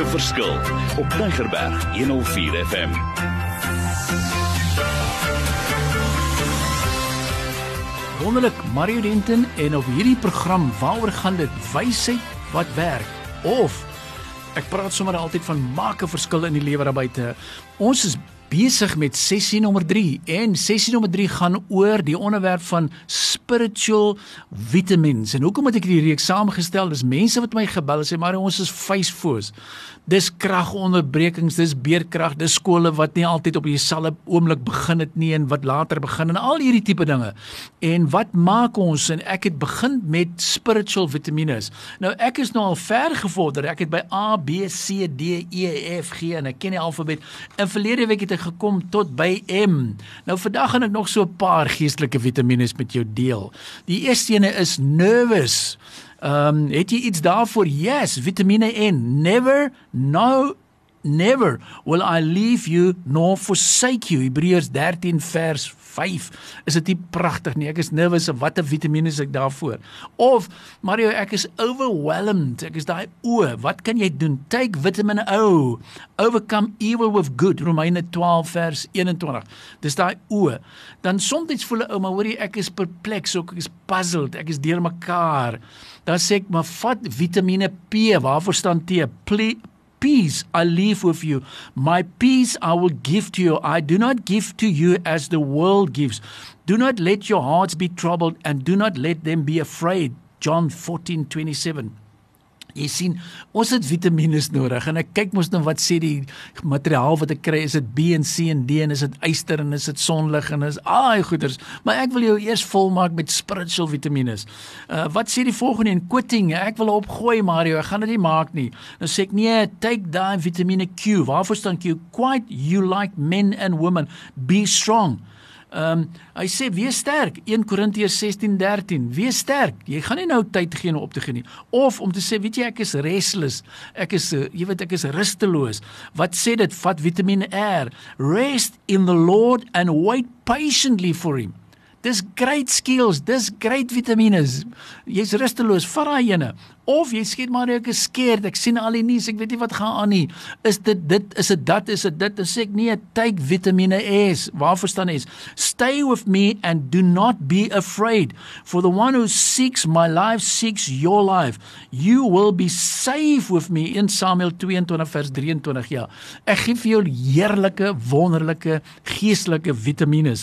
'n verskil op Tigerberg 104 FM. Wonderlik Mario Denton en op hierdie program waaroor gaan dit wysheid wat werk of ek praat sommer altyd van maak 'n verskil in die lewe daar buite. Ons is besig met sessie nommer 3 en sessie nommer 3 gaan oor die onderwerp van spiritual vitamins. En hoekom het ek hierdie reeks saamgestel? Dis mense wat my gebel het sê maar ons is facefoes. Dis kragonderbrekings, dis beerkrag, dis skole wat nie altyd op dieselfde oomblik begin het nie en wat later begin en al hierdie tipe dinge. En wat maak ons en ek het begin met spiritual vitamins. Nou ek is nou al ver gevorder. Ek het by A, B, C, D, E, F, G en ek ken die alfabet. In verlede week het ek gekom tot by M. Nou vandag gaan ek nog so 'n paar geestelike vitamiene met jou deel. Die eerste ene is nervous. Ehm um, het jy iets daarvoor? Yes, Vitamiene N. Never no never will I leave you nor forsake you. Hebreërs 13 vers 5. Is dit nie pragtig nie? Ek is nervous of watter vitamiene is ek daarvoor? Of Mario, ek is overwhelmed. Ek is daai o, wat kan jy doen? Take vitamin O. Overcome evil with good. Romeine 12 vers 21. Dis daai o. Dan soms voel 'n ou maar hoorie ek is perplex, ek is puzzled, ek is deurmekaar. Dan sê ek maar vat vitamiene P. Waarvoor staan T? Ple peace I leave with you. My peace I will give to you. I do not give to you as the world gives. Do not let your hearts be troubled and do not let them be afraid. John 14:27. Jy sien, ons het vitamiene nodig en ek kyk mos nou wat sê die materiaal wat ek kry, is dit B en C en D en is dit yster en is dit sonlig en is al daai goeders, maar ek wil jou eers volmaak met spiritual vitamiene. Uh wat sê die volgende in quitting? Ek wil opgooi Mario, ek gaan dit nie maak nie. Nou sê ek nee, take daai vitamiene Q. Waarvoor staan Q? Quite you like men and women, be strong. Ehm um, hy sê wees sterk. 1 Korintiërs 16:13 wees sterk. Jy gaan nie nou tyd gee om op te gee nie. Of om te sê weet jy ek is restless. Ek is uh, jy weet ek is rusteloos. Wat sê dit? Vat Vitamiene R. Rest in the Lord and wait patiently for him Dis great skills, dis great vitamiene. Jy's rusteloos, vat daai ene. Of jy skiet maar ek is scared. Ek sien al die nuus, ek weet nie wat gaan aan nie. Is dit dit is dit dat is dit dit dan sê ek nee, take Vitamiene S. Waarvoor staan S? Stay with me and do not be afraid. For the one who seeks my life seeks your life. You will be safe with me in Samuel 22 vers 23. Ja. Ek gee vir jou heerlike, wonderlike geestelike vitamiene.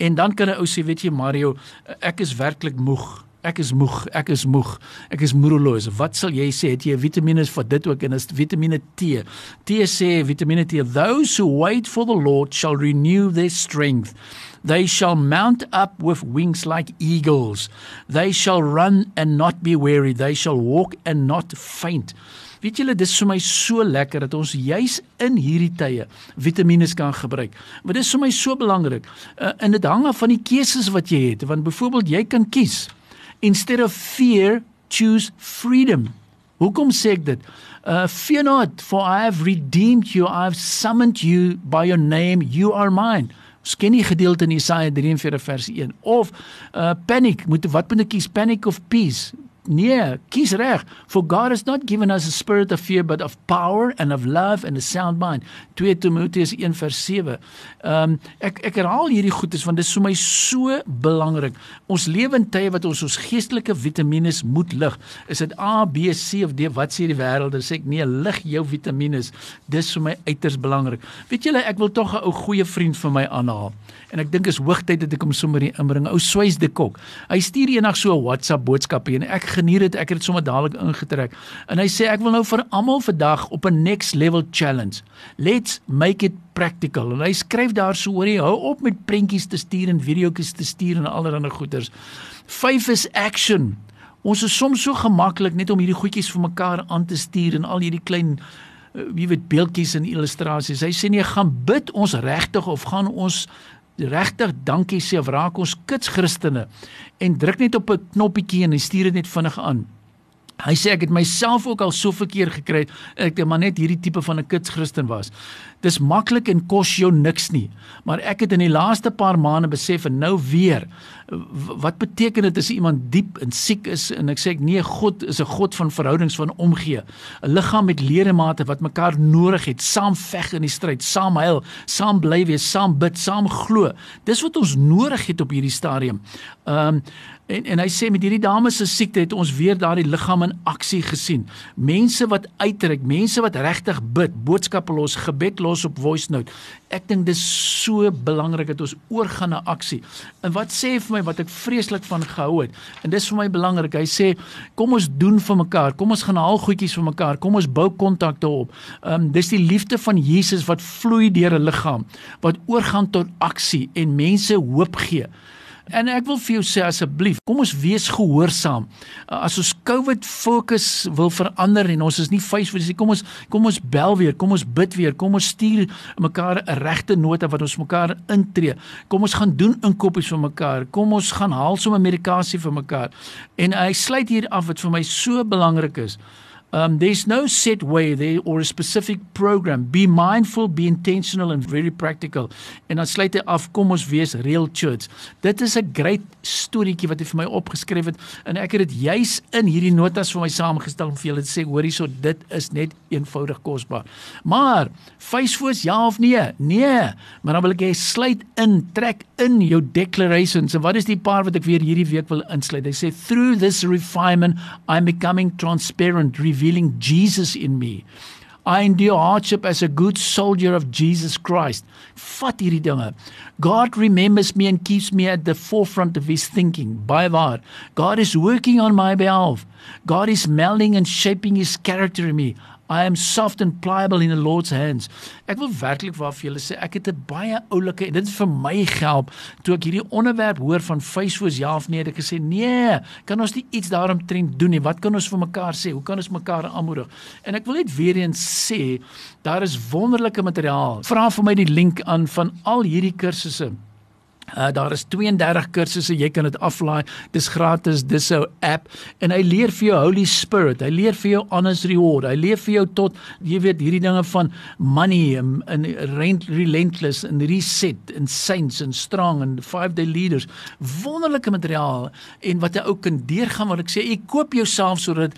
En dan kan 'n ou sê, weet jy Mario, ek is werklik moeg. Ek is moeg, ek is moeg. Ek is moedeloos. Wat sal jy sê? Het jy vitamiene vir dit ook en is vitamiene T? T sê vitamiene T, those who wait for the Lord shall renew their strength. They shall mount up with wings like eagles. They shall run and not be weary. They shall walk and not faint. Weet julle dis vir my so lekker dat ons juis in hierdie tye vitamiene kan gebruik. Want dit is vir my so belangrik. Uh, en dit hang af van die keuses wat jy het. Want byvoorbeeld jy kan kies instead of fear choose freedom hoekom sê ek dit uh, fear not for i have redeemed you i have summoned you by your name you are mine sken die gedeelte in Jesaja 43 vers 1 of uh, panic moet wat moet ek kies panic of peace Nee, kies reg. For God has not given us a spirit of fear but of power and of love and a sound mind. 2 Timoteus 1:7. Ehm um, ek ek herhaal hierdie goedes want dit is vir my so belangrik. Ons lewe in tye wat ons ons geestelike vitamiene moet lig. Is dit A, B, C of D? Wat sê die wêreld? Dan sê ek nee, lig jou vitamiene. Dis vir my uiters belangrik. Weet julle, ek wil tog 'n ou goeie vriend vir my aanhaal. En ek dink is hoogtyd dat ek hom sommer hier inbring. Ou Swys de Kok. Hy stuur eendag so 'n WhatsApp boodskap en ek geniet dit. Ek het dit sommer dadelik ingetrek. En hy sê ek wil nou vir almal vandag op 'n next level challenge. Let's make it practical. En hy skryf daar so oor hy hou op met prentjies te stuur en videoetjies te stuur en allerlei goeders. 5 is action. Ons is soms so gemaklik net om hierdie goedjies vir mekaar aan te stuur en al hierdie klein wie weet beeldjies en illustrasies. Hy sê nee, gaan bid ons regtig of gaan ons regtig dankie sê of raak ons kits Christene en druk net op 'n knoppietjie en hy stuur dit net vinnig aan. Hy sê ek het myself ook al so verkeer gekry ek het maar net hierdie tipe van 'n kits Christen was. Dis maklik en kos jou niks nie. Maar ek het in die laaste paar maande besef en nou weer wat beteken dit as iemand diep en siek is en ek sê ek nee God is 'n God van verhoudings van omgee 'n liggaam met ledemate wat mekaar nodig het saam veg in die stryd saam huil saam bly wees saam bid saam glo dis wat ons nodig het op hierdie stadium um, En en hy sê met hierdie dame se siekte het ons weer daardie liggaam in aksie gesien. Mense wat uitreik, mense wat regtig bid, boodskappe los, gebed los op voice note. Ek dink dis so belangrik dat ons oorgaan na aksie. En wat sê vir my wat ek vreeslik van gehou het? En dis vir my belangrik. Hy sê kom ons doen vir mekaar. Kom ons gaan haal goedjies vir mekaar. Kom ons bou kontakte op. Ehm um, dis die liefde van Jesus wat vloei deur 'n liggaam wat oorgaan tot aksie en mense hoop gee. En ek wil vir jou sê asseblief, kom ons wees gehoorsaam. As ons COVID fokus wil verander en ons is nie Facebook nie, kom ons kom ons bel weer, kom ons bid weer, kom ons stuur mekaar 'n regte nota wat ons mekaar intree. Kom ons gaan doen inkopies vir mekaar. Kom ons gaan haal sommer medikasie vir mekaar. En hy sluit hier af wat vir my so belangrik is. Um, there's no set way there or a specific program. Be mindful, be intentional and very practical. En dan sluit hy af, kom ons wees real church. Dit is 'n great storieetjie wat hy vir my opgeskryf het en ek het dit juis in hierdie notas vir my saamgestel om vir julle te sê, hoor hierso, dit is net eenvoudig kosbaar. Maar facefoos ja of nee? Nee. Maar dan wil ek hê sluit in, trek in jou declarations. En wat is die paar wat ek weer hierdie week wil insluit? Hy sê through this refinement I'm becoming transparent revealing Jesus in me. I endure hardship as a good soldier of Jesus Christ. Vat hierdie dinge. God remembers me and keeps me at the forefront of his thinking. By waar God is working on my behalf. God is melding and shaping his character in me. I am soft and pliable in the Lord's hands. Ek wil werklik waar vir julle sê ek het 'n baie oulike en dit het vir my gehelp toe ek hierdie onderwerp hoor van facefoos ja of nee. Ek gesê nee, kan ons nie iets daaromtrent doen nie. Wat kan ons vir mekaar sê? Hoe kan ons mekaar aanmoedig? En ek wil net weer eens sê, daar is wonderlike materiaal. Vra vir my die link aan van al hierdie kursusse. Uh, daar is 32 kursusse, jy kan dit aflaai. Dis gratis, dis 'n app en hy leer vir jou Holy Spirit. Hy leer vir jou honest reward. Hy leer vir jou tot jy weet hierdie dinge van money and rent relentless and reset and saints and strong and five day leaders. Wonderlike materiaal en wat jy ook kan deurgaan wat ek sê, ek koop jouself sodat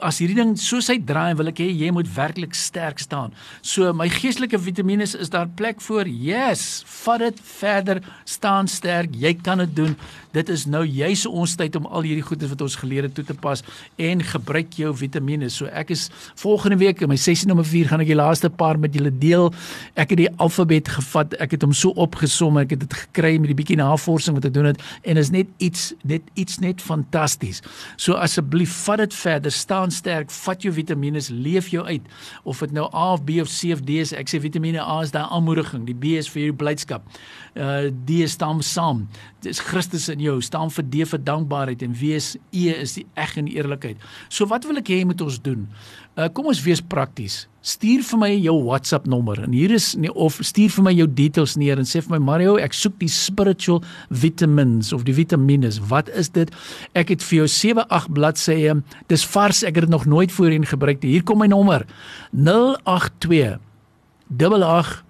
as hierdie ding soos hy draai, wil ek hê jy moet werklik sterk staan. So my geestelike vitamiene is daar plek vir. Yes, vat dit verder staan staan sterk, jy kan dit doen. Dit is nou juis ons tyd om al hierdie goeie wat ons geleer het toe te pas en gebruik jou vitamiene. So ek is volgende week in my sessie nommer 4 gaan ek die laaste paar met julle deel. Ek het die alfabet gevat, ek het hom so opgesom, ek het dit gekry met die bietjie navorsing wat ek doen het en is net iets net iets net fantasties. So asseblief vat dit verder, staan sterk, vat jou vitamiene, leef jou uit. Of dit nou A of B of C of D is, ek sê vitamiene A is daai aanmoediging, die B is vir jou blydskap. Uh D is staan saam. Dis Christus in jou, staan vir D vir dankbaarheid en wees E is die eg en eerlikheid. So wat wil ek hê moet ons doen? Uh kom ons wees prakties. Stuur vir my jou WhatsApp nommer en hier is nie, of stuur vir my jou details neer en sê vir my Mario, ek soek die spiritual vitamins of die vitamiene. Wat is dit? Ek het vir jou 7 8 bladsye. Dis vars, ek het dit nog nooit voorheen gebruik nie. Hier kom my nommer. 082 88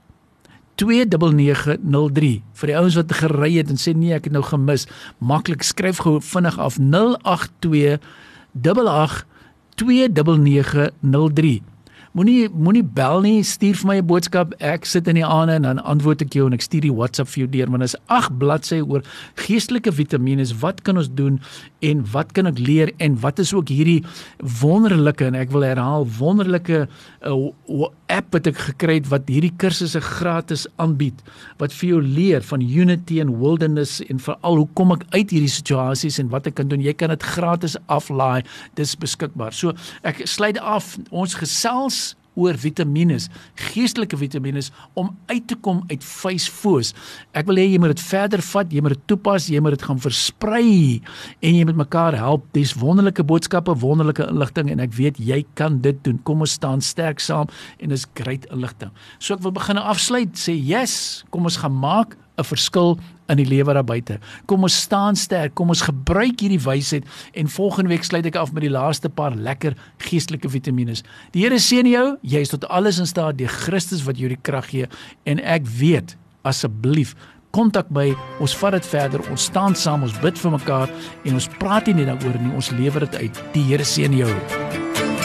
29903. Vir die ouens wat gery het en sê nee ek het nou gemis. Maklik skryf gou vinnig af 082 88 29903 Moenie moenie bel nie, stuur vir my 'n boodskap. Ek sit in die aande en dan antwoord ek jou en ek stuur die WhatsApp vir jou deur want dit is 8 bladsye oor geestelike vitamiene. Wat kan ons doen en wat kan ek leer en wat is ook hierdie wonderlike en ek wil herhaal wonderlike uh, app wat ek gekry het wat hierdie kursusse gratis aanbied wat vir jou leer van unity en wilderness en veral hoe kom ek uit hierdie situasies en wat ek kan doen. Jy kan dit gratis aflaai. Dis beskikbaar. So ek sluit af ons gesels oor vitamiene, geestelike vitamiene om uit te kom uit facefoos. Ek wil hê jy moet dit verder vat, jy moet dit toepas, jy moet dit gaan versprei en jy moet mekaar help. Dis wonderlike boodskappe, wonderlike inligting en ek weet jy kan dit doen. Kom ons staan sterk saam en dis great inligting. So ek wil begin afsluit sê yes, kom ons gaan maak 'n verskil in die lewe daar buite. Kom ons staan sterk, kom ons gebruik hierdie wysheid en volgende week sluit ek af met die laaste paar lekker geestelike vitamiene. Die Here seën jou, jy is tot alles in staat deur Christus wat jou die krag gee. En ek weet asseblief kontak my. Ons vat dit verder. Ons staan saam. Ons bid vir mekaar en ons praat nie net daaroor nie. Ons lewer dit uit. Die Here seën jou